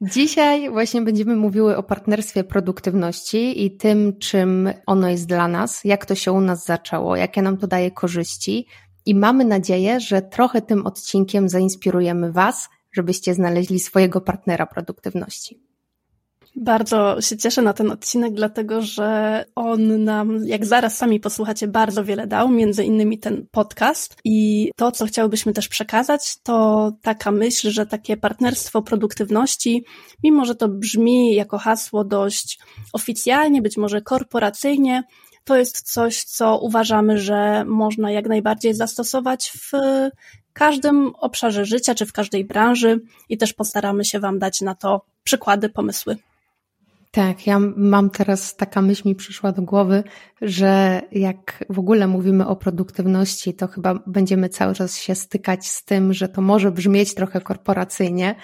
Dzisiaj właśnie będziemy mówiły o partnerstwie produktywności i tym, czym ono jest dla nas, jak to się u nas zaczęło, jakie nam to daje korzyści. I mamy nadzieję, że trochę tym odcinkiem zainspirujemy Was, żebyście znaleźli swojego partnera produktywności. Bardzo się cieszę na ten odcinek, dlatego że on nam, jak zaraz sami posłuchacie, bardzo wiele dał, między innymi ten podcast. I to, co chciałbyśmy też przekazać, to taka myśl, że takie partnerstwo produktywności, mimo że to brzmi jako hasło dość oficjalnie, być może korporacyjnie, to jest coś, co uważamy, że można jak najbardziej zastosować w każdym obszarze życia czy w każdej branży i też postaramy się Wam dać na to przykłady, pomysły. Tak, ja mam teraz taka myśl mi przyszła do głowy, że jak w ogóle mówimy o produktywności, to chyba będziemy cały czas się stykać z tym, że to może brzmieć trochę korporacyjnie,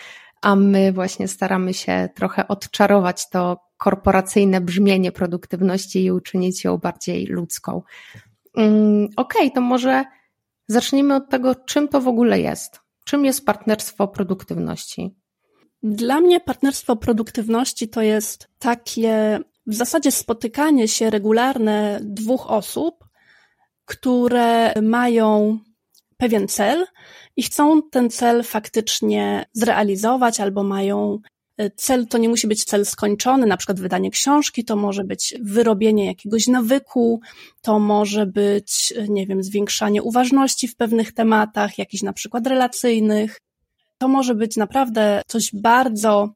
a my właśnie staramy się trochę odczarować to korporacyjne brzmienie produktywności i uczynić ją bardziej ludzką. Mm, okej, okay, to może zacznijmy od tego, czym to w ogóle jest. Czym jest partnerstwo produktywności? Dla mnie partnerstwo produktywności to jest takie w zasadzie spotykanie się regularne dwóch osób, które mają pewien cel i chcą ten cel faktycznie zrealizować albo mają e, cel, to nie musi być cel skończony, na przykład wydanie książki, to może być wyrobienie jakiegoś nawyku, to może być, e, nie wiem, zwiększanie uważności w pewnych tematach, jakichś na przykład relacyjnych, to może być naprawdę coś bardzo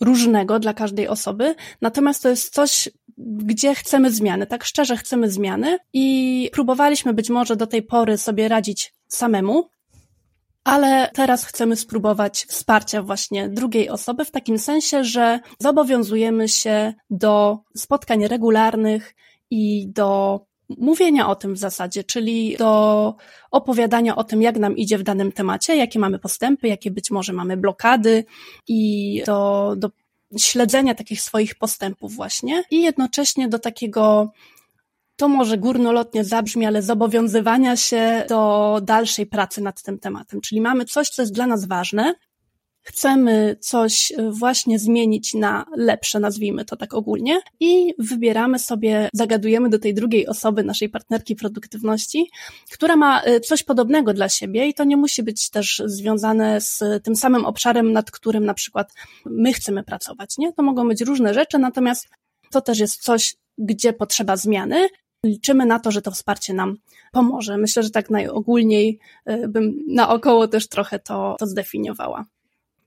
różnego dla każdej osoby, natomiast to jest coś, gdzie chcemy zmiany, tak szczerze chcemy zmiany i próbowaliśmy być może do tej pory sobie radzić samemu, ale teraz chcemy spróbować wsparcia właśnie drugiej osoby w takim sensie, że zobowiązujemy się do spotkań regularnych i do mówienia o tym w zasadzie, czyli do opowiadania o tym, jak nam idzie w danym temacie, jakie mamy postępy, jakie być może mamy blokady i do, do śledzenia takich swoich postępów właśnie i jednocześnie do takiego to może górnolotnie zabrzmi, ale zobowiązywania się do dalszej pracy nad tym tematem. Czyli mamy coś, co jest dla nas ważne, chcemy coś e, właśnie zmienić na lepsze, nazwijmy to tak ogólnie, i wybieramy sobie, zagadujemy do tej drugiej osoby, naszej partnerki produktywności, która ma e, coś podobnego dla siebie i to nie musi być też związane z tym samym obszarem, nad którym na przykład my chcemy pracować, nie? To mogą być różne rzeczy, natomiast to też jest coś, gdzie potrzeba zmiany. Liczymy na to, że to wsparcie nam pomoże. Myślę, że tak najogólniej e, bym naokoło też trochę to, to zdefiniowała.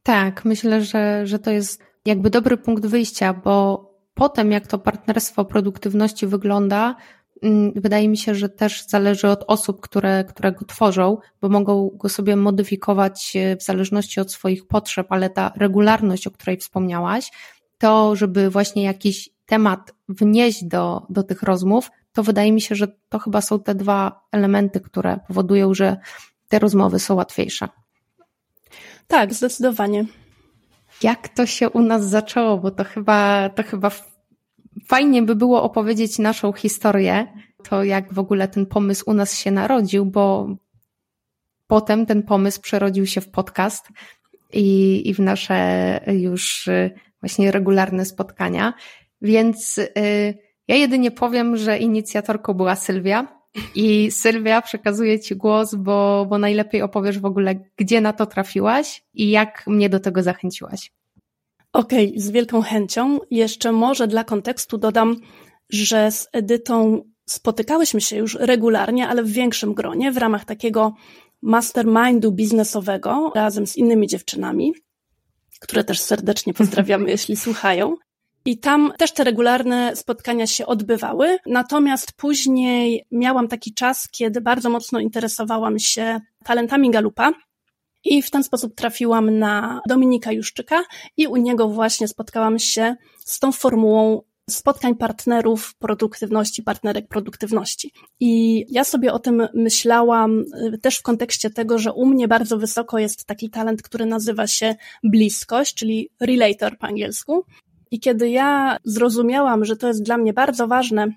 Tak, myślę, że, że to jest jakby dobry punkt wyjścia, bo potem jak to partnerstwo produktywności wygląda, mm, wydaje mi się, że też zależy od osób, które, które go tworzą, bo mogą go sobie modyfikować e, w zależności od swoich potrzeb, ale ta regularność, o której wspomniałaś, to, żeby właśnie jakiś temat wnieść do, do tych rozmów, to wydaje mi się, że to chyba są te dwa elementy, które powodują, że te rozmowy są łatwiejsze. Tak, zdecydowanie. Jak to się u nas zaczęło, bo to chyba, to chyba fajnie by było opowiedzieć naszą historię, to jak w ogóle ten pomysł u nas się narodził, bo potem ten pomysł przerodził się w podcast i, i w nasze już właśnie regularne spotkania. Więc y, ja jedynie powiem, że inicjatorką była Sylwia, i Sylwia, przekazuję Ci głos, bo, bo najlepiej opowiesz w ogóle, gdzie na to trafiłaś i jak mnie do tego zachęciłaś. Okej, okay, z wielką chęcią. Jeszcze może dla kontekstu dodam, że z Edytą spotykałyśmy się już regularnie, ale w większym gronie, w ramach takiego mastermindu biznesowego razem z innymi dziewczynami, które też serdecznie pozdrawiamy, jeśli słuchają. I tam też te regularne spotkania się odbywały. Natomiast później miałam taki czas, kiedy bardzo mocno interesowałam się talentami Galupa I w ten sposób trafiłam na Dominika Juszczyka i u niego właśnie spotkałam się z tą formułą spotkań partnerów produktywności, partnerek produktywności. I ja sobie o tym myślałam y, też w kontekście tego, że u mnie bardzo wysoko jest taki talent, który nazywa się bliskość, czyli relator po angielsku. I kiedy ja zrozumiałam, że to jest dla mnie bardzo ważne,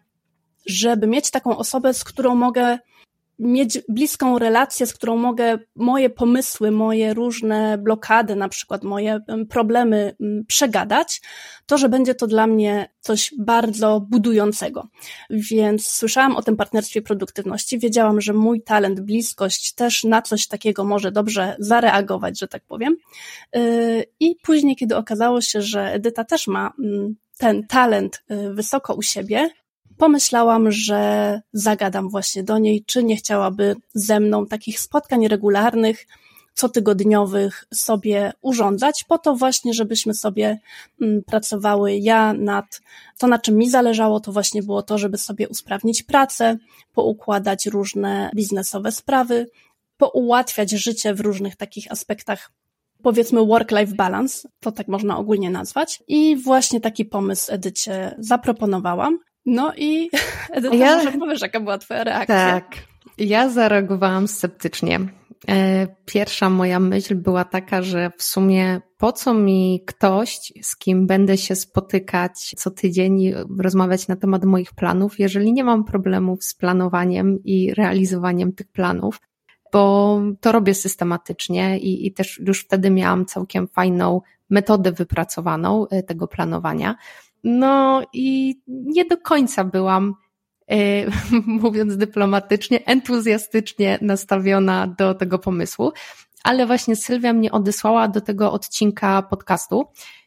żeby mieć taką osobę, z którą mogę mieć bliską relację, z którą mogę moje pomysły, moje różne blokady, na przykład moje problemy przegadać, to, że będzie to dla mnie coś bardzo budującego. Więc słyszałam o tym partnerstwie produktywności, wiedziałam, że mój talent, bliskość też na coś takiego może dobrze zareagować, że tak powiem. Yy, I później, kiedy okazało się, że Edyta też ma ten talent yy, wysoko u siebie, pomyślałam, że zagadam właśnie do niej, czy nie chciałaby ze mną takich spotkań regularnych, cotygodniowych sobie urządzać, po to właśnie, żebyśmy sobie mm, pracowały. Ja nad to, na czym mi zależało, to właśnie było to, żeby sobie usprawnić pracę, poukładać różne biznesowe sprawy, poułatwiać życie w różnych takich aspektach powiedzmy work-life balance, to tak można ogólnie nazwać. I właśnie taki pomysł Edycie zaproponowałam. No i Edyta, ja... może powiesz, jaka była twoja reakcja? Tak, ja zareagowałam sceptycznie. E, pierwsza moja myśl była taka, że w sumie po co mi ktoś, z kim będę się spotykać co tydzień i rozmawiać na temat moich planów, jeżeli nie mam problemów z planowaniem i realizowaniem tych planów, bo to robię systematycznie i, i też już wtedy miałam całkiem fajną metodę wypracowaną e, tego planowania. No i nie do końca byłam, e, mówiąc dyplomatycznie, entuzjastycznie nastawiona do tego pomysłu, ale właśnie Sylwia mnie odesłała do tego odcinka podcastu,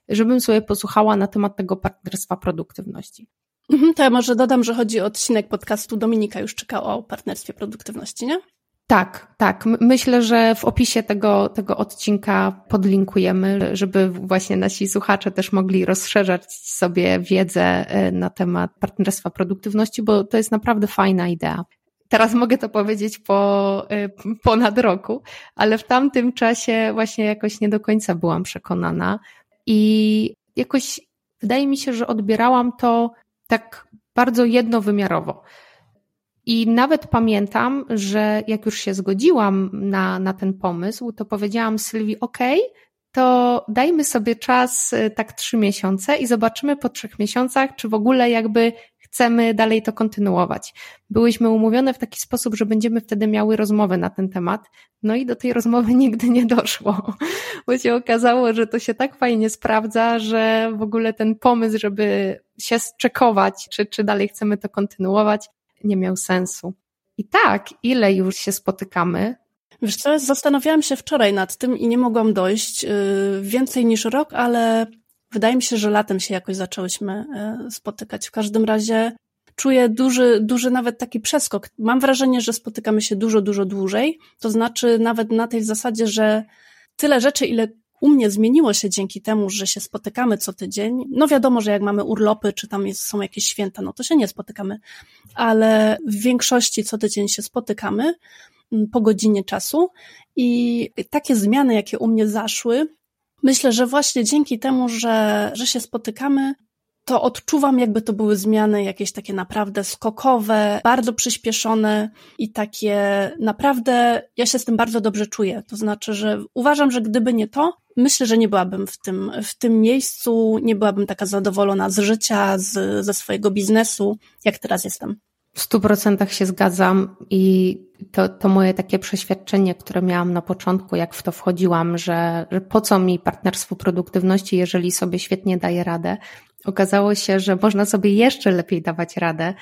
żebym sobie posłuchała na temat tego partnerstwa produktywności. Mhm, to ja może dodam, że chodzi o odcinek podcastu Dominika już czekała o partnerstwie produktywności, nie? Tak, tak. Myślę, że w opisie tego, tego odcinka podlinkujemy, żeby właśnie nasi słuchacze też mogli rozszerzać sobie wiedzę e, na temat partnerstwa produktywności, bo to jest naprawdę fajna idea. Teraz mogę to powiedzieć po e, ponad roku, ale w tamtym czasie właśnie jakoś nie do końca byłam przekonana i jakoś wydaje mi się, że odbierałam to tak bardzo jednowymiarowo. I nawet pamiętam, że jak już się zgodziłam na, na ten pomysł, to powiedziałam Sylwii, OK, to dajmy sobie czas y, tak trzy miesiące i zobaczymy po trzech miesiącach, czy w ogóle jakby chcemy dalej to kontynuować. Byłyśmy umówione w taki sposób, że będziemy wtedy miały rozmowę na ten temat. No i do tej rozmowy nigdy nie doszło, bo się okazało, że to się tak fajnie sprawdza, że w ogóle ten pomysł, żeby się zczekować, czy, czy dalej chcemy to kontynuować, nie miał sensu. I tak, ile już się spotykamy? Wiesz co, zastanawiałam się wczoraj nad tym i nie mogłam dojść. Y, więcej niż rok, ale wydaje mi się, że latem się jakoś zaczęłyśmy y, spotykać. W każdym razie czuję duży, duży nawet taki przeskok. Mam wrażenie, że spotykamy się dużo, dużo dłużej. To znaczy nawet na tej zasadzie, że tyle rzeczy, ile u mnie zmieniło się dzięki temu, że się spotykamy co tydzień. No wiadomo, że jak mamy urlopy, czy tam jest, są jakieś święta, no to się nie spotykamy, ale w większości co tydzień się spotykamy mm, po godzinie czasu i takie zmiany, jakie u mnie zaszły, myślę, że właśnie dzięki temu, że, że się spotykamy, to odczuwam, jakby to były zmiany jakieś takie naprawdę skokowe, bardzo przyspieszone i takie naprawdę, ja się z tym bardzo dobrze czuję. To znaczy, że uważam, że gdyby nie to, myślę, że nie byłabym w tym, w tym miejscu, nie byłabym taka zadowolona z życia, z, ze swojego biznesu, jak teraz jestem. W stu procentach się zgadzam i to, to moje takie przeświadczenie, które miałam na początku, jak w to wchodziłam, że, że po co mi partnerstwo produktywności, jeżeli sobie świetnie daję radę. Okazało się, że można sobie jeszcze lepiej dawać radę.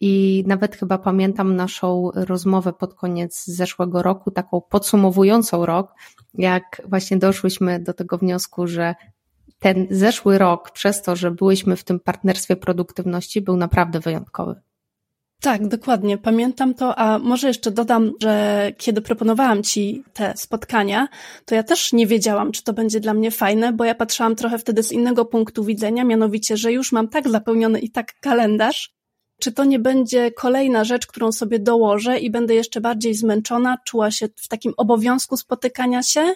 I nawet chyba pamiętam naszą rozmowę pod koniec zeszłego roku, taką podsumowującą rok, jak właśnie doszłyśmy do tego wniosku, że ten zeszły rok, przez to, że byłyśmy w tym partnerstwie produktywności, był naprawdę wyjątkowy. Tak, dokładnie. Pamiętam to, a może jeszcze dodam, że kiedy proponowałam Ci te spotkania, to ja też nie wiedziałam, czy to będzie dla mnie fajne, bo ja patrzyłam trochę wtedy z innego punktu widzenia, mianowicie, że już mam tak zapełniony i tak kalendarz, czy to nie będzie kolejna rzecz, którą sobie dołożę i będę jeszcze bardziej zmęczona, czuła się w takim obowiązku spotykania się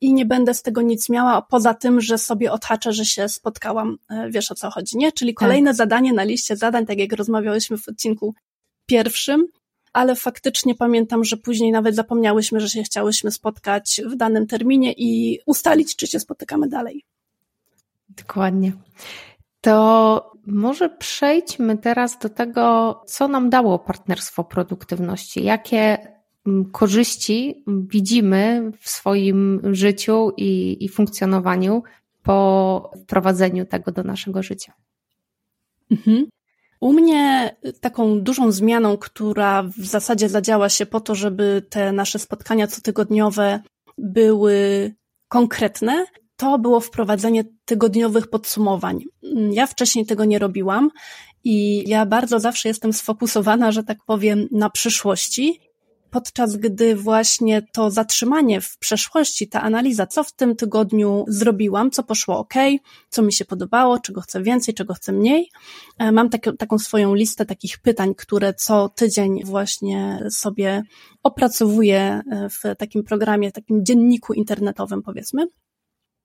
i nie będę z tego nic miała, poza tym, że sobie odhaczę, że się spotkałam. E, wiesz o co chodzi, nie? Czyli kolejne tak. zadanie na liście zadań, tak jak rozmawiałyśmy w odcinku pierwszym, ale faktycznie pamiętam, że później nawet zapomniałyśmy, że się chciałyśmy spotkać w danym terminie i ustalić, czy się spotykamy dalej. Dokładnie. To może przejdźmy teraz do tego, co nam dało partnerstwo produktywności. Jakie mm, korzyści widzimy w swoim życiu i, i funkcjonowaniu po wprowadzeniu tego do naszego życia? Mhm. U mnie taką dużą zmianą, która w zasadzie zadziała się po to, żeby te nasze spotkania cotygodniowe były konkretne, to było wprowadzenie tygodniowych podsumowań. Ja wcześniej tego nie robiłam i ja bardzo zawsze jestem sfokusowana, że tak powiem, na przyszłości, podczas gdy właśnie to zatrzymanie w przeszłości, ta analiza, co w tym tygodniu zrobiłam, co poszło ok, co mi się podobało, czego chcę więcej, czego chcę mniej. E, mam tak, taką swoją listę takich pytań, które co tydzień właśnie sobie opracowuję e, w takim programie, takim dzienniku internetowym, powiedzmy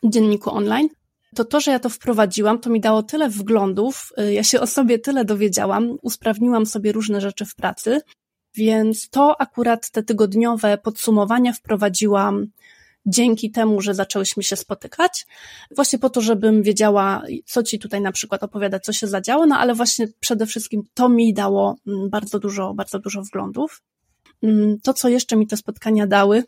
dzienniku online, to to, że ja to wprowadziłam, to mi dało tyle wglądów, y, ja się o sobie tyle dowiedziałam, usprawniłam sobie różne rzeczy w pracy, więc to akurat te tygodniowe podsumowania wprowadziłam dzięki temu, że zaczęłyśmy się spotykać, właśnie po to, żebym wiedziała, co ci tutaj na przykład opowiadać, co się zadziało, no ale właśnie przede wszystkim to mi dało mm, bardzo dużo, bardzo dużo wglądów. Mm, to, co jeszcze mi te spotkania dały,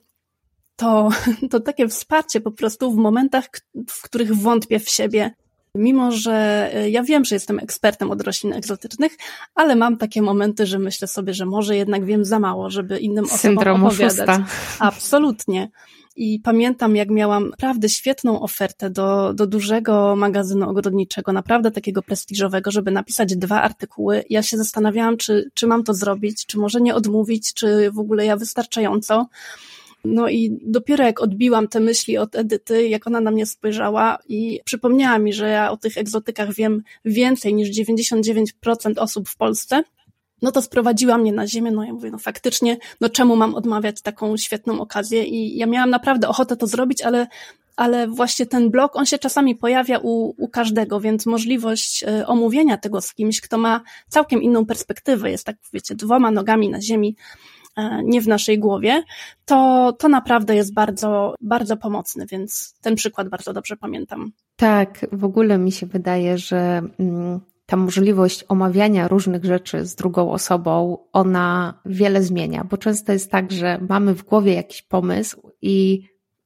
to, to takie wsparcie po prostu w momentach, w których wątpię w siebie. Mimo, że e, ja wiem, że jestem ekspertem od roślin egzotycznych, ale mam takie momenty, że myślę sobie, że może jednak wiem za mało, żeby innym osobom opowiadać. Szósta. Absolutnie. I pamiętam, jak miałam naprawdę świetną ofertę do, do dużego magazynu ogrodniczego, naprawdę takiego prestiżowego, żeby napisać dwa artykuły. Ja się zastanawiałam, czy, czy mam to zrobić, czy może nie odmówić, czy w ogóle ja wystarczająco. No i dopiero jak odbiłam te myśli od Edyty, jak ona na mnie spojrzała i przypomniała mi, że ja o tych egzotykach wiem więcej niż 99% osób w Polsce, no to sprowadziła mnie na ziemię, no ja mówię, no faktycznie, no czemu mam odmawiać taką świetną okazję? I ja miałam naprawdę ochotę to zrobić, ale ale właśnie ten blog, on się czasami pojawia u, u każdego, więc możliwość e, omówienia tego z kimś, kto ma całkiem inną perspektywę, jest tak, wiecie, dwoma nogami na ziemi, nie w naszej głowie, to, to naprawdę jest bardzo, bardzo pomocny, więc ten przykład bardzo dobrze pamiętam. Tak, w ogóle mi się wydaje, że mm, ta możliwość omawiania różnych rzeczy z drugą osobą, ona wiele zmienia, bo często jest tak, że mamy w głowie jakiś pomysł i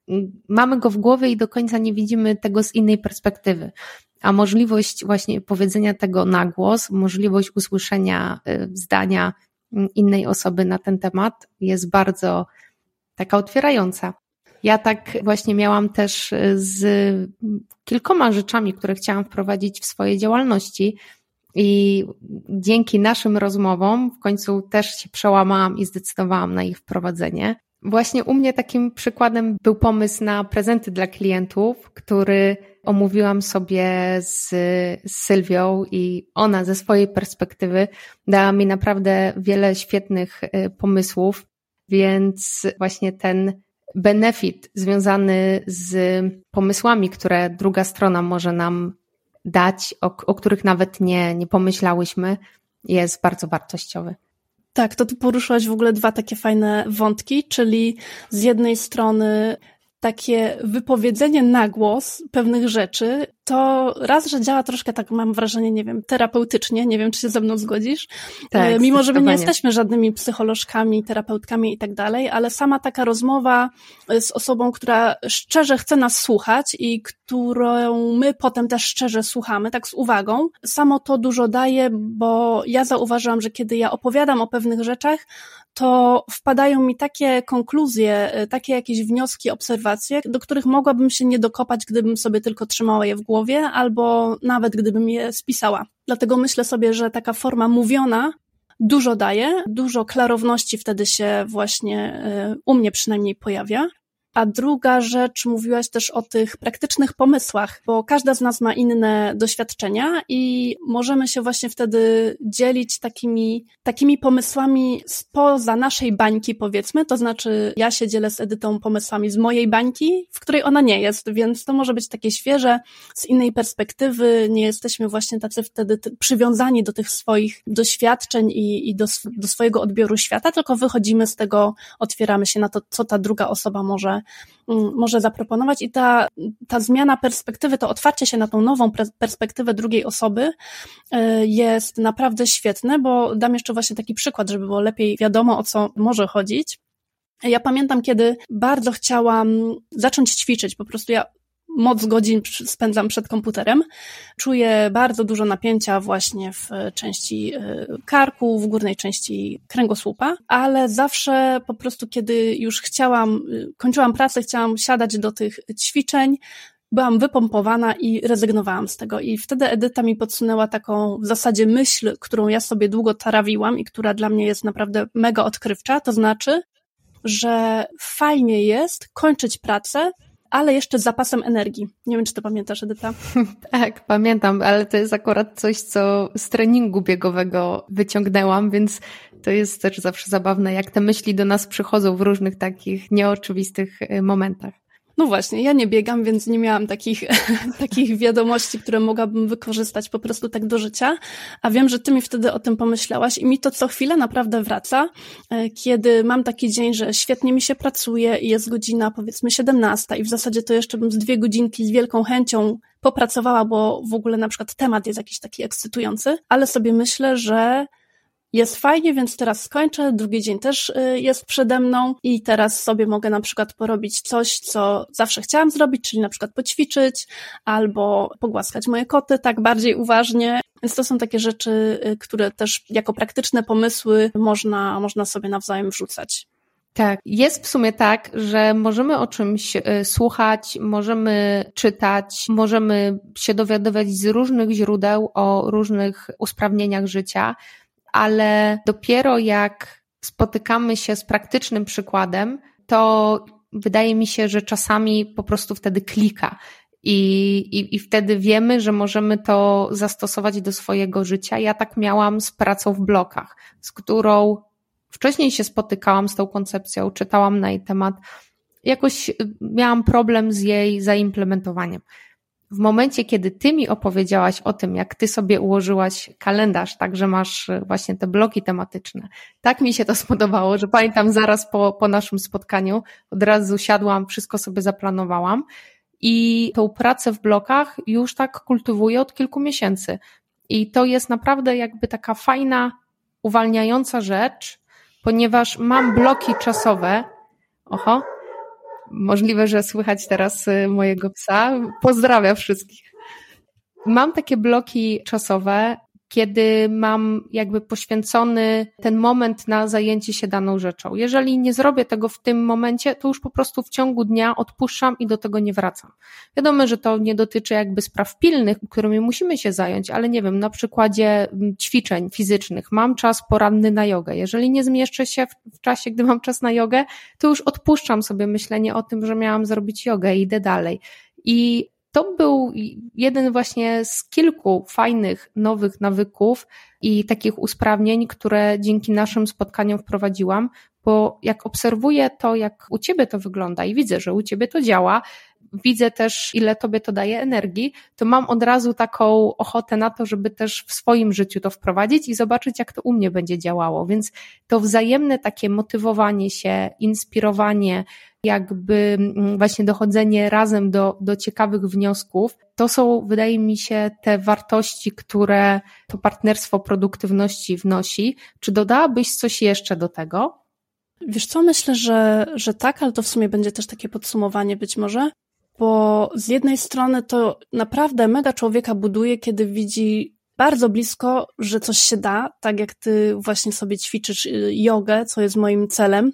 mm, mamy go w głowie i do końca nie widzimy tego z innej perspektywy. A możliwość właśnie powiedzenia tego na głos, możliwość usłyszenia y, zdania innej osoby na ten temat jest bardzo taka otwierająca. Ja tak właśnie miałam też z kilkoma rzeczami, które chciałam wprowadzić w swojej działalności. I dzięki naszym rozmowom w końcu też się przełamałam i zdecydowałam na ich wprowadzenie. Właśnie u mnie takim przykładem był pomysł na prezenty dla klientów, który omówiłam sobie z, z Sylwią i ona ze swojej perspektywy dała mi naprawdę wiele świetnych y, pomysłów, więc właśnie ten benefit związany z pomysłami, które druga strona może nam dać, o, o których nawet nie, nie pomyślałyśmy, jest bardzo wartościowy. Tak, to tu poruszyłaś w ogóle dwa takie fajne wątki, czyli z jednej strony takie wypowiedzenie na głos pewnych rzeczy, to raz, że działa troszkę tak, mam wrażenie, nie wiem, terapeutycznie, nie wiem, czy się ze mną zgodzisz, tak, e, mimo że my nie jesteśmy żadnymi psycholożkami, terapeutkami i tak dalej, ale sama taka rozmowa z osobą, która szczerze chce nas słuchać i którą my potem też szczerze słuchamy, tak z uwagą, samo to dużo daje, bo ja zauważyłam, że kiedy ja opowiadam o pewnych rzeczach, to wpadają mi takie konkluzje, e, takie jakieś wnioski, obserwacje, do których mogłabym się nie dokopać, gdybym sobie tylko trzymała je w głowie, albo nawet gdybym je spisała. Dlatego myślę sobie, że taka forma mówiona dużo daje, dużo klarowności wtedy się właśnie e, u mnie przynajmniej pojawia. A druga rzecz, mówiłaś też o tych praktycznych pomysłach, bo każda z nas ma inne doświadczenia i możemy się właśnie wtedy dzielić takimi, takimi pomysłami spoza naszej bańki, powiedzmy. To znaczy, ja się dzielę z Edytą pomysłami z mojej bańki, w której ona nie jest, więc to może być takie świeże, z innej perspektywy. Nie jesteśmy właśnie tacy wtedy przywiązani do tych swoich doświadczeń i, i do, do swojego odbioru świata, tylko wychodzimy z tego, otwieramy się na to, co ta druga osoba może Mm, może zaproponować i ta, ta zmiana perspektywy, to otwarcie się na tą nową perspektywę drugiej osoby y, jest naprawdę świetne, bo dam jeszcze właśnie taki przykład, żeby było lepiej wiadomo, o co może chodzić. Ja pamiętam, kiedy bardzo chciałam zacząć ćwiczyć, po prostu ja moc godzin spędzam przed komputerem. Czuję bardzo dużo napięcia właśnie w części e, karku, w górnej części kręgosłupa, ale zawsze po prostu, kiedy już chciałam, e, kończyłam pracę, chciałam siadać do tych ćwiczeń, byłam wypompowana i rezygnowałam z tego. I wtedy Edyta mi podsunęła taką w zasadzie myśl, którą ja sobie długo tarawiłam i która dla mnie jest naprawdę mega odkrywcza, to znaczy, że fajnie jest kończyć pracę ale jeszcze z zapasem energii. Nie wiem, czy to pamiętasz, Edyta? tak, pamiętam, ale to jest akurat coś, co z treningu biegowego wyciągnęłam, więc to jest też zawsze zabawne, jak te myśli do nas przychodzą w różnych takich nieoczywistych y, momentach. No właśnie, ja nie biegam, więc nie miałam takich, takich wiadomości, które mogłabym wykorzystać po prostu tak do życia, a wiem, że ty mi wtedy o tym pomyślałaś i mi to co chwilę naprawdę wraca, e, kiedy mam taki dzień, że świetnie mi się pracuje i jest godzina powiedzmy 17 i w zasadzie to jeszcze bym z dwie godzinki z wielką chęcią popracowała, bo w ogóle na przykład temat jest jakiś taki ekscytujący, ale sobie myślę, że jest fajnie, więc teraz skończę. Drugi dzień też y, jest przede mną i teraz sobie mogę na przykład porobić coś, co zawsze chciałam zrobić, czyli na przykład poćwiczyć albo pogłaskać moje koty tak bardziej uważnie. Więc to są takie rzeczy, y, które też jako praktyczne pomysły można, można sobie nawzajem wrzucać. Tak, jest w sumie tak, że możemy o czymś y, słuchać, możemy czytać, możemy się dowiadywać z różnych źródeł o różnych usprawnieniach życia, ale dopiero jak spotykamy się z praktycznym przykładem, to wydaje mi się, że czasami po prostu wtedy klika. I, i, I wtedy wiemy, że możemy to zastosować do swojego życia. Ja tak miałam z pracą w blokach, z którą wcześniej się spotykałam z tą koncepcją, czytałam na jej temat. Jakoś miałam problem z jej zaimplementowaniem w momencie, kiedy ty mi opowiedziałaś o tym, jak ty sobie ułożyłaś kalendarz, tak, że masz e, właśnie te bloki tematyczne, tak mi się to spodobało, że pamiętam zaraz po, po naszym spotkaniu, od razu siadłam, wszystko sobie zaplanowałam i tą pracę w blokach już tak kultywuję od kilku miesięcy. I to jest naprawdę jakby taka fajna, uwalniająca rzecz, ponieważ mam bloki czasowe. Oho, Możliwe, że słychać teraz y, mojego psa. Pozdrawiam wszystkich. Mam takie bloki czasowe, kiedy mam jakby poświęcony ten moment na zajęcie się daną rzeczą. Jeżeli nie zrobię tego w tym momencie, to już po prostu w ciągu dnia odpuszczam i do tego nie wracam. Wiadomo, że to nie dotyczy jakby spraw pilnych, którymi musimy się zająć, ale nie wiem, na przykładzie mm, ćwiczeń fizycznych. Mam czas poranny na jogę. Jeżeli nie zmieszczę się w, w czasie, gdy mam czas na jogę, to już odpuszczam sobie myślenie o tym, że miałam zrobić jogę i idę dalej. I to był jeden właśnie z kilku fajnych, nowych nawyków i takich usprawnień, które dzięki naszym spotkaniom wprowadziłam, bo jak obserwuję to, jak u ciebie to wygląda i widzę, że u ciebie to działa, widzę też, ile tobie to daje energii, to mam od razu taką ochotę na to, żeby też w swoim życiu to wprowadzić i zobaczyć, jak to u mnie będzie działało. Więc to wzajemne takie motywowanie się, inspirowanie, jakby mm, właśnie dochodzenie razem do, do ciekawych wniosków, to są, wydaje mi się, te wartości, które to partnerstwo produktywności wnosi. Czy dodałabyś coś jeszcze do tego? Wiesz co, myślę, że, że tak, ale to w sumie będzie też takie podsumowanie być może, bo z jednej strony to naprawdę mega człowieka buduje, kiedy widzi bardzo blisko, że coś się da, tak jak ty właśnie sobie ćwiczysz y, jogę, co jest moim celem,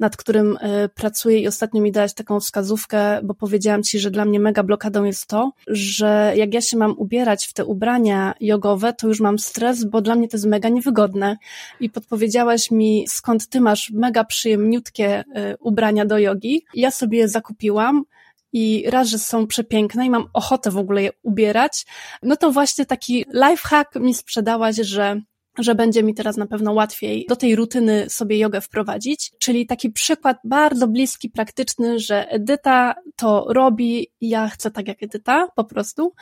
nad którym y, pracuję i ostatnio mi dałaś taką wskazówkę, bo powiedziałam ci, że dla mnie mega blokadą jest to, że jak ja się mam ubierać w te ubrania jogowe, to już mam stres, bo dla mnie to jest mega niewygodne i podpowiedziałaś mi, skąd ty masz mega przyjemniutkie y, ubrania do jogi. Ja sobie je zakupiłam, i raz, że są przepiękne i mam ochotę w ogóle je ubierać, no to właśnie taki lifehack mi sprzedałaś, że że będzie mi teraz na pewno łatwiej do tej rutyny sobie jogę wprowadzić. Czyli taki przykład bardzo bliski, praktyczny, że Edyta to robi, ja chcę tak jak Edyta, po prostu.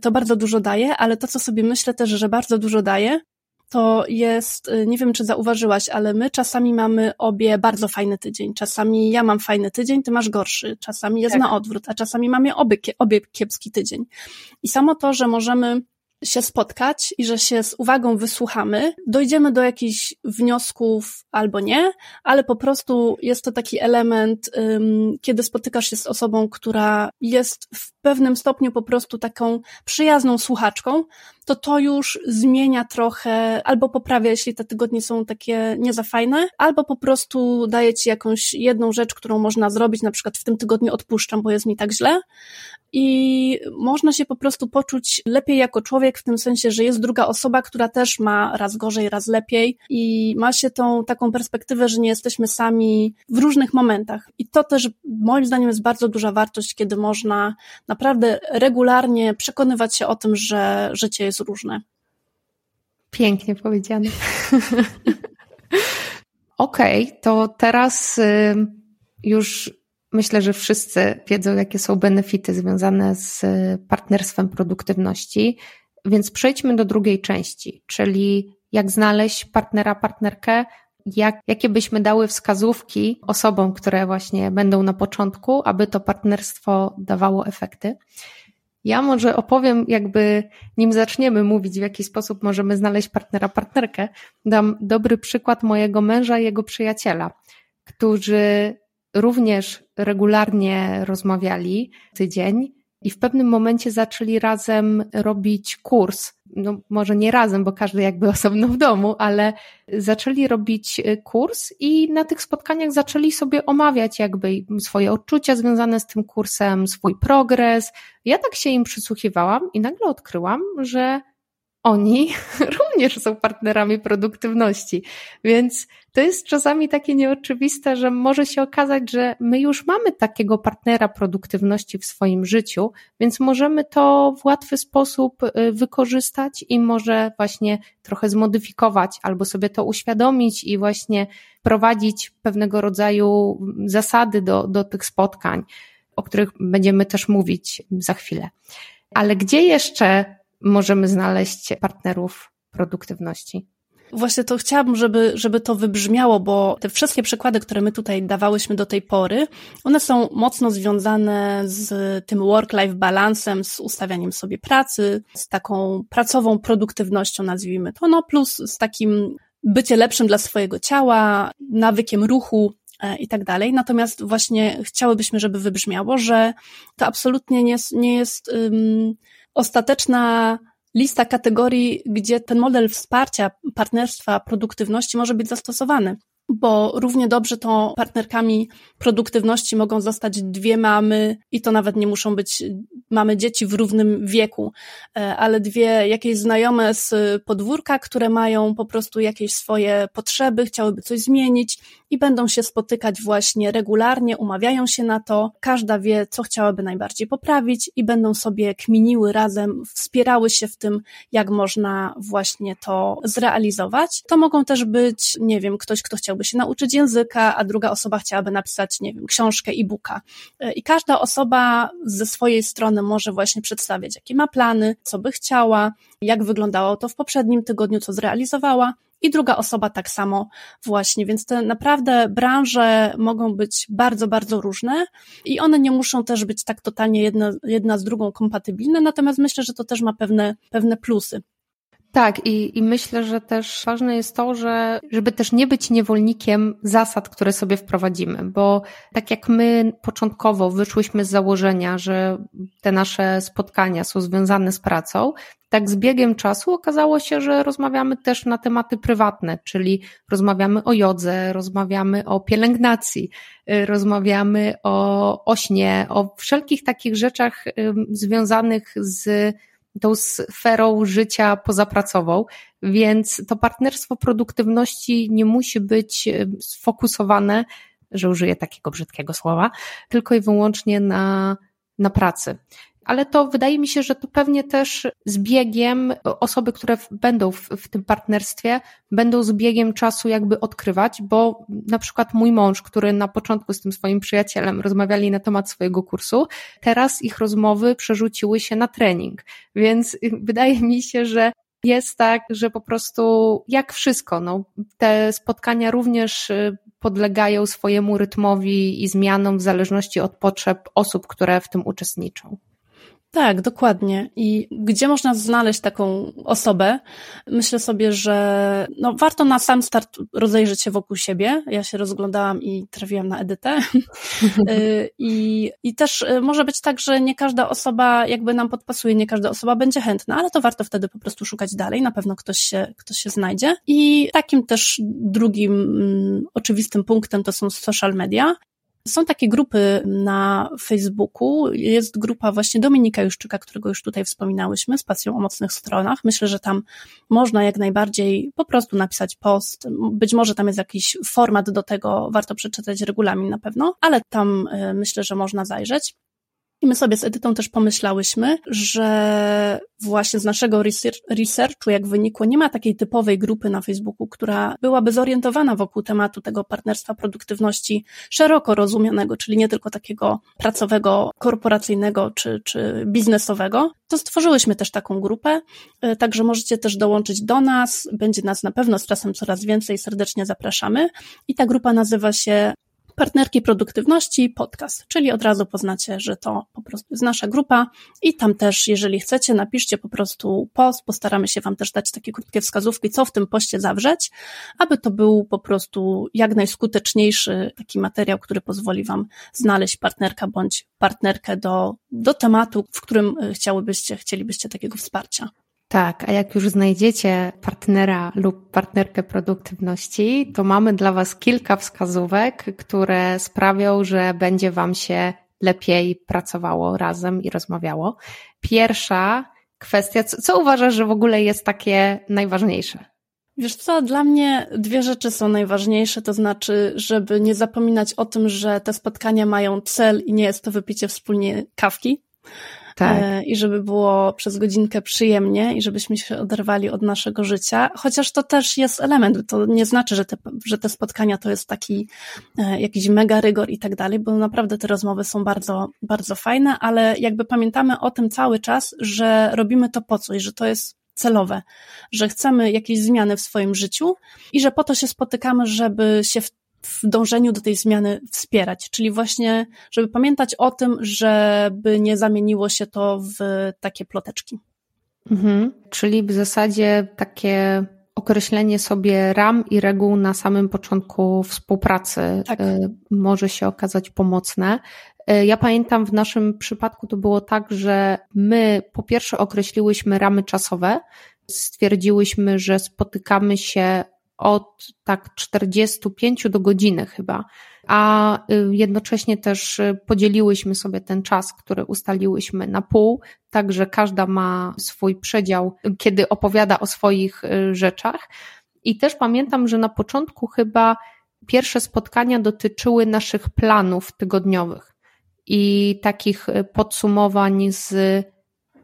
To bardzo dużo daje, ale to, co sobie myślę też, że bardzo dużo daje, to jest, y, nie wiem czy zauważyłaś, ale my czasami mamy obie bardzo fajny tydzień. Czasami ja mam fajny tydzień, ty masz gorszy. Czasami jest tak. na odwrót, a czasami mamy obie, obie kiepski tydzień. I samo to, że możemy się spotkać i że się z uwagą wysłuchamy, dojdziemy do jakichś wniosków albo nie, ale po prostu jest to taki element, kiedy spotykasz się z osobą, która jest w pewnym stopniu po prostu taką przyjazną słuchaczką, to to już zmienia trochę, albo poprawia, jeśli te tygodnie są takie nie za fajne, albo po prostu daje ci jakąś jedną rzecz, którą można zrobić, na przykład w tym tygodniu odpuszczam, bo jest mi tak źle i można się po prostu poczuć lepiej jako człowiek w tym sensie, że jest druga osoba, która też ma raz gorzej, raz lepiej i ma się tą taką perspektywę, że nie jesteśmy sami w różnych momentach. I to też moim zdaniem jest bardzo duża wartość, kiedy można naprawdę regularnie przekonywać się o tym, że życie jest różne. Pięknie powiedziane. Okej, okay, to teraz y, już myślę, że wszyscy wiedzą, jakie są benefity związane z partnerstwem produktywności, więc przejdźmy do drugiej części, czyli jak znaleźć partnera, partnerkę, jak, jakie byśmy dały wskazówki osobom, które właśnie będą na początku, aby to partnerstwo dawało efekty. Ja może opowiem, jakby nim zaczniemy mówić, w jaki sposób możemy znaleźć partnera, partnerkę, dam dobry przykład mojego męża i jego przyjaciela, którzy również regularnie rozmawiali tydzień i w pewnym momencie zaczęli razem robić kurs. No, może nie razem, bo każdy jakby osobno w domu, ale zaczęli robić y, kurs i na tych spotkaniach zaczęli sobie omawiać jakby swoje odczucia związane z tym kursem, swój progres. Ja tak się im przysłuchiwałam i nagle odkryłam, że oni również są partnerami produktywności. Więc to jest czasami takie nieoczywiste, że może się okazać, że my już mamy takiego partnera produktywności w swoim życiu, więc możemy to w łatwy sposób y, wykorzystać i może właśnie trochę zmodyfikować albo sobie to uświadomić i właśnie prowadzić pewnego rodzaju zasady do, do tych spotkań, o których będziemy też mówić za chwilę. Ale gdzie jeszcze możemy znaleźć partnerów produktywności? Właśnie to chciałabym, żeby, żeby to wybrzmiało, bo te wszystkie przykłady, które my tutaj dawałyśmy do tej pory, one są mocno związane z tym work-life balansem, z ustawianiem sobie pracy, z taką pracową produktywnością, nazwijmy to, no plus z takim bycie lepszym dla swojego ciała, nawykiem ruchu, e, i tak dalej. Natomiast właśnie chciałybyśmy, żeby wybrzmiało, że to absolutnie nie jest, nie jest um, ostateczna lista kategorii, gdzie ten model wsparcia partnerstwa produktywności może być zastosowany bo równie dobrze to partnerkami produktywności mogą zostać dwie mamy i to nawet nie muszą być mamy dzieci w równym wieku, e, ale dwie jakieś znajome z podwórka, które mają po prostu jakieś swoje potrzeby, chciałyby coś zmienić i będą się spotykać właśnie regularnie, umawiają się na to, każda wie, co chciałaby najbardziej poprawić i będą sobie kminiły razem, wspierały się w tym, jak można właśnie to zrealizować. To mogą też być, nie wiem, ktoś, kto chciałby się nauczyć języka, a druga osoba chciałaby napisać, nie wiem, książkę, e-booka. I każda osoba ze swojej strony może właśnie przedstawiać, jakie ma plany, co by chciała, jak wyglądało to w poprzednim tygodniu, co zrealizowała, i druga osoba tak samo właśnie, więc te naprawdę branże mogą być bardzo, bardzo różne i one nie muszą też być tak totalnie jedna, jedna z drugą kompatybilne, natomiast myślę, że to też ma pewne, pewne plusy. Tak, i, i myślę, że też ważne jest to, że żeby też nie być niewolnikiem zasad, które sobie wprowadzimy, bo tak jak my początkowo wyszłyśmy z założenia, że te nasze spotkania są związane z pracą, tak z biegiem czasu okazało się, że rozmawiamy też na tematy prywatne, czyli rozmawiamy o jodze, rozmawiamy o pielęgnacji, y, rozmawiamy o, o śnie, o wszelkich takich rzeczach związanych z tą sferą życia pozapracową, więc to partnerstwo produktywności nie musi być sfokusowane, że użyję takiego brzydkiego słowa, tylko i wyłącznie na, na pracy ale to wydaje mi się, że to pewnie też z biegiem osoby, które będą w, w, tym partnerstwie, będą z biegiem czasu jakby odkrywać, bo na przykład mój mąż, który na początku z tym swoim przyjacielem rozmawiali na temat swojego kursu, teraz ich rozmowy przerzuciły się na trening. Więc wydaje mi się, że jest tak, że po prostu jak wszystko, no, te spotkania również y, podlegają swojemu rytmowi i zmianom w zależności od potrzeb osób, które w tym uczestniczą. Tak, dokładnie. I gdzie można znaleźć taką osobę? Myślę sobie, że no, warto na sam start rozejrzeć się wokół siebie. Ja się rozglądałam i trafiłam na edytę. Y, I, I też y, może być tak, że nie każda osoba jakby nam podpasuje, nie każda osoba będzie chętna, ale to warto wtedy po prostu szukać dalej. Na pewno ktoś się, ktoś się znajdzie. I takim też drugim mm, oczywistym punktem to są social media. Są takie grupy na Facebooku. Jest grupa właśnie Dominika Juszczyka, którego już tutaj wspominałyśmy, z pasją o mocnych stronach. Myślę, że tam można jak najbardziej po prostu napisać post. Być może tam jest jakiś format do tego, warto przeczytać regulamin na pewno, ale tam e, myślę, że można zajrzeć. I my sobie z Edytą też pomyślałyśmy, że właśnie z naszego researchu, jak wynikło, nie ma takiej typowej grupy na Facebooku, która byłaby zorientowana wokół tematu tego partnerstwa produktywności szeroko rozumianego, czyli nie tylko takiego pracowego, korporacyjnego czy, czy biznesowego. To stworzyłyśmy też taką grupę, e, także możecie też dołączyć do nas. Będzie nas na pewno z czasem coraz więcej. Serdecznie zapraszamy. I ta grupa nazywa się partnerki produktywności podcast, czyli od razu poznacie, że to po prostu jest nasza grupa i tam też, jeżeli chcecie, napiszcie po prostu post, postaramy się Wam też dać takie krótkie wskazówki, co w tym poście zawrzeć, aby to był po prostu jak najskuteczniejszy taki materiał, który pozwoli Wam znaleźć partnerka bądź partnerkę do, do tematu, w którym e, chciałybyście, chcielibyście takiego wsparcia. Tak, a jak już znajdziecie partnera lub partnerkę produktywności, to mamy dla Was kilka wskazówek, które sprawią, że będzie Wam się lepiej pracowało razem i rozmawiało. Pierwsza kwestia, co, co uważasz, że w ogóle jest takie najważniejsze? Wiesz co, dla mnie dwie rzeczy są najważniejsze, to znaczy, żeby nie zapominać o tym, że te spotkania mają cel i nie jest to wypicie wspólnie kawki, tak. E, i żeby było przez godzinkę przyjemnie i żebyśmy się oderwali od naszego życia, chociaż to też jest element, to nie znaczy, że te, że te spotkania to jest taki e, jakiś mega rygor i tak dalej, bo naprawdę te rozmowy są bardzo, bardzo fajne, ale jakby pamiętamy o tym cały czas, że robimy to po coś, że to jest celowe, że chcemy jakieś zmiany w swoim życiu i że po to się spotykamy, żeby się w w dążeniu do tej zmiany wspierać. Czyli właśnie, żeby pamiętać o tym, żeby nie zamieniło się to w takie ploteczki. Mhm. Czyli w zasadzie takie określenie sobie ram i reguł na samym początku współpracy tak. Y, może się okazać pomocne. Y, ja pamiętam w naszym przypadku to było tak, że my po pierwsze określiłyśmy ramy czasowe, stwierdziłyśmy, że spotykamy się od tak 45 do godziny chyba, a y, jednocześnie też y, podzieliłyśmy sobie ten czas, który ustaliłyśmy na pół, tak że każda ma swój przedział, kiedy opowiada o swoich y, rzeczach. I też pamiętam, że na początku chyba pierwsze spotkania dotyczyły naszych planów tygodniowych i takich podsumowań z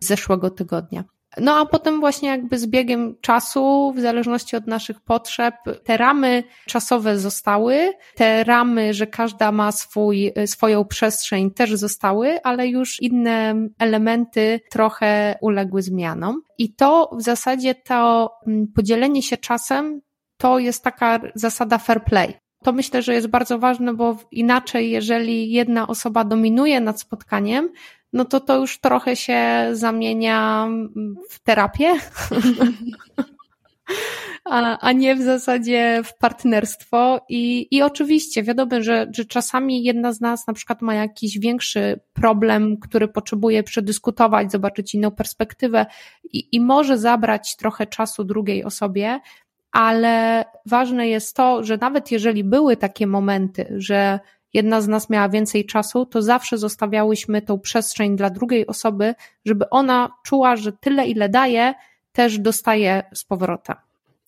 zeszłego tygodnia. No a potem właśnie jakby z biegiem czasu, w zależności od naszych potrzeb, te ramy czasowe zostały, te ramy, że każda ma swój, swoją przestrzeń też zostały, ale już inne elementy trochę uległy zmianom. I to w zasadzie to mm, podzielenie się czasem to jest taka zasada fair play. To myślę, że jest bardzo ważne, bo inaczej, jeżeli jedna osoba dominuje nad spotkaniem, no to to już trochę się zamienia w terapię. a, a nie w zasadzie w partnerstwo. I, i oczywiście wiadomo, że, że czasami jedna z nas na przykład ma jakiś większy problem, który potrzebuje przedyskutować, zobaczyć inną perspektywę i, i może zabrać trochę czasu drugiej osobie, ale ważne jest to, że nawet jeżeli były takie momenty, że jedna z nas miała więcej czasu, to zawsze zostawiałyśmy tą przestrzeń dla drugiej osoby, żeby ona czuła, że tyle, ile daje, też dostaje z powrotem.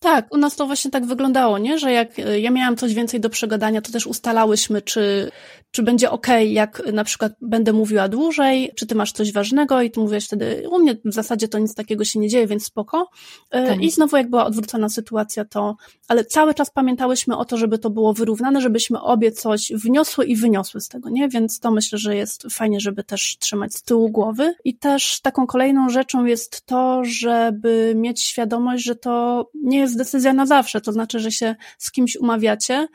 Tak, u nas to właśnie tak wyglądało, nie? Że jak e, ja miałam coś więcej do przegadania, to też ustalałyśmy, czy, czy będzie ok, jak na przykład będę mówiła dłużej, czy ty masz coś ważnego i ty mówiłaś wtedy, u mnie w zasadzie to nic takiego się nie dzieje, więc spoko. E, tak. I znowu jak była odwrócona sytuacja, to, ale cały czas pamiętałyśmy o to, żeby to było wyrównane, żebyśmy obie coś wniosły i wyniosły z tego, nie? Więc to myślę, że jest fajnie, żeby też trzymać z tyłu głowy. I też taką kolejną rzeczą jest to, żeby mieć świadomość, że to nie jest decyzja na zawsze, to znaczy, że się z kimś umawiacie,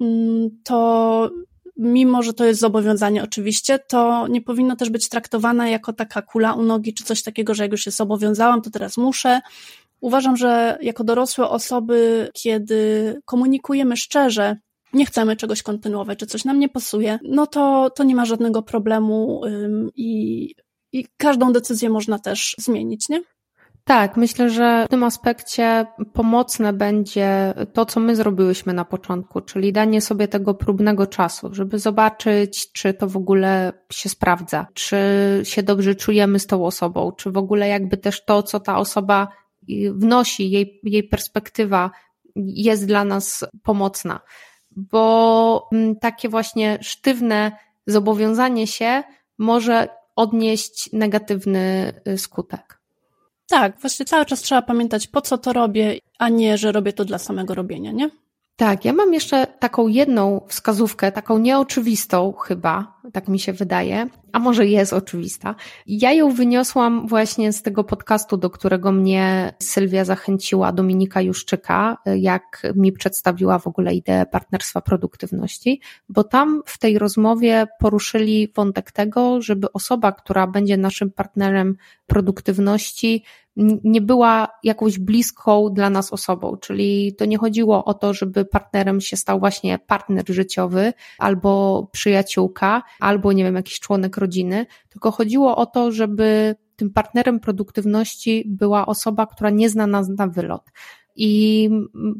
mm, to mimo że to jest zobowiązanie oczywiście, to nie powinno też być traktowane jako taka kula u nogi, czy coś takiego, że jak już się zobowiązałam, to teraz muszę. Uważam, że jako dorosłe osoby, kiedy komunikujemy szczerze, nie chcemy czegoś kontynuować, czy coś nam nie pasuje, no to, to nie ma żadnego problemu i, i każdą decyzję można też zmienić, nie? Tak, myślę, że w tym aspekcie pomocne będzie to, co my zrobiłyśmy na początku, czyli danie sobie tego próbnego czasu, żeby zobaczyć, czy to w ogóle się sprawdza, czy się dobrze czujemy z tą osobą, czy w ogóle jakby też to, co ta osoba wnosi, jej, jej perspektywa jest dla nas pomocna. Bo mm, takie właśnie sztywne zobowiązanie się może odnieść negatywny y, skutek. Tak, właśnie cały czas trzeba pamiętać, po co to robię, a nie, że robię to dla samego robienia, nie? Tak, ja mam jeszcze taką jedną wskazówkę, taką nieoczywistą chyba, tak mi się wydaje, a może jest oczywista. Ja ją wyniosłam właśnie z tego podcastu, do którego mnie Sylwia zachęciła, Dominika Juszczyka, jak mi przedstawiła w ogóle ideę partnerstwa produktywności, bo tam w tej rozmowie poruszyli wątek tego, żeby osoba, która będzie naszym partnerem produktywności, nie była jakąś bliską dla nas osobą, czyli to nie chodziło o to, żeby partnerem się stał właśnie partner życiowy albo przyjaciółka, albo nie wiem, jakiś członek rodziny, tylko chodziło o to, żeby tym partnerem produktywności była osoba, która nie zna nas na wylot. I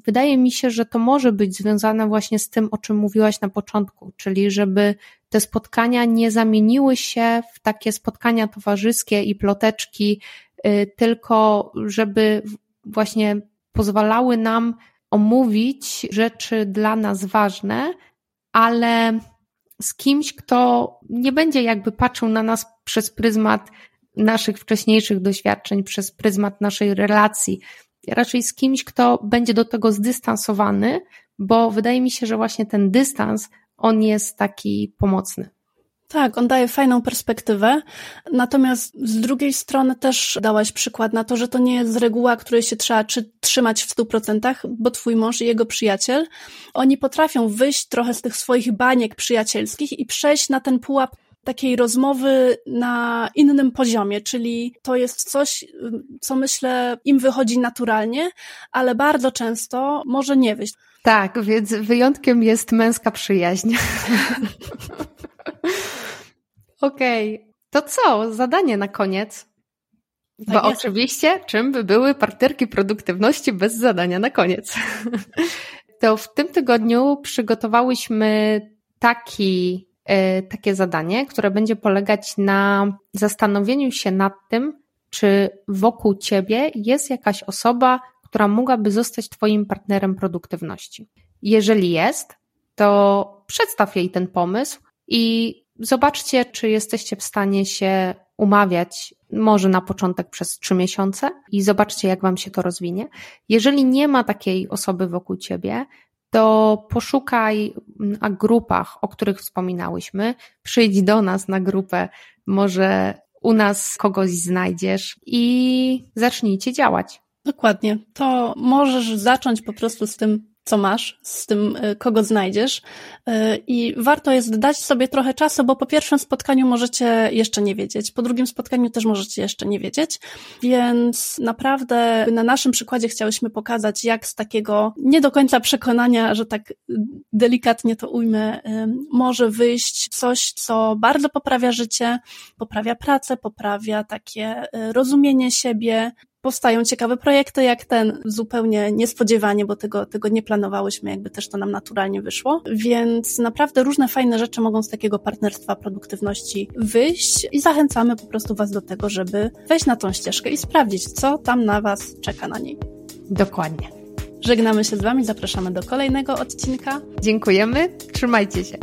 wydaje mi się, że to może być związane właśnie z tym, o czym mówiłaś na początku, czyli żeby te spotkania nie zamieniły się w takie spotkania towarzyskie i ploteczki, tylko żeby właśnie pozwalały nam omówić rzeczy dla nas ważne, ale z kimś, kto nie będzie jakby patrzył na nas przez pryzmat naszych wcześniejszych doświadczeń, przez pryzmat naszej relacji, raczej z kimś, kto będzie do tego zdystansowany, bo wydaje mi się, że właśnie ten dystans, on jest taki pomocny. Tak, on daje fajną perspektywę, natomiast z drugiej strony też dałaś przykład na to, że to nie jest reguła, której się trzeba trzymać w stu procentach, bo twój mąż i jego przyjaciel, oni potrafią wyjść trochę z tych swoich baniek przyjacielskich i przejść na ten pułap takiej rozmowy na innym poziomie, czyli to jest coś, co myślę im wychodzi naturalnie, ale bardzo często może nie wyjść. Tak, więc wyjątkiem jest męska przyjaźń. Okej, okay. to co? Zadanie na koniec. Tak Bo jest. oczywiście, czym by były partnerki produktywności bez zadania na koniec? to w tym tygodniu przygotowałyśmy taki E, takie zadanie, które będzie polegać na zastanowieniu się nad tym, czy wokół ciebie jest jakaś osoba, która mogłaby zostać Twoim partnerem produktywności. Jeżeli jest, to przedstaw jej ten pomysł i zobaczcie, czy jesteście w stanie się umawiać, może na początek przez trzy miesiące i zobaczcie, jak Wam się to rozwinie. Jeżeli nie ma takiej osoby wokół Ciebie, to poszukaj na grupach, o których wspominałyśmy, przyjdź do nas na grupę, może u nas kogoś znajdziesz i zacznijcie działać. Dokładnie. To możesz zacząć po prostu z tym co masz, z tym, y, kogo znajdziesz. Y, I warto jest dać sobie trochę czasu, bo po pierwszym spotkaniu możecie jeszcze nie wiedzieć, po drugim spotkaniu też możecie jeszcze nie wiedzieć, więc naprawdę na naszym przykładzie chciałyśmy pokazać, jak z takiego nie do końca przekonania, że tak delikatnie to ujmę, y, może wyjść coś, co bardzo poprawia życie, poprawia pracę, poprawia takie rozumienie siebie, powstają ciekawe projekty jak ten, zupełnie niespodziewanie, bo tego, tego nie planowałyśmy, jakby też to nam naturalnie wyszło. Więc naprawdę różne fajne rzeczy mogą z takiego partnerstwa produktywności wyjść i zachęcamy po prostu Was do tego, żeby wejść na tą ścieżkę i sprawdzić, co tam na Was czeka na niej. Dokładnie. Żegnamy się z Wami, zapraszamy do kolejnego odcinka. Dziękujemy, trzymajcie się.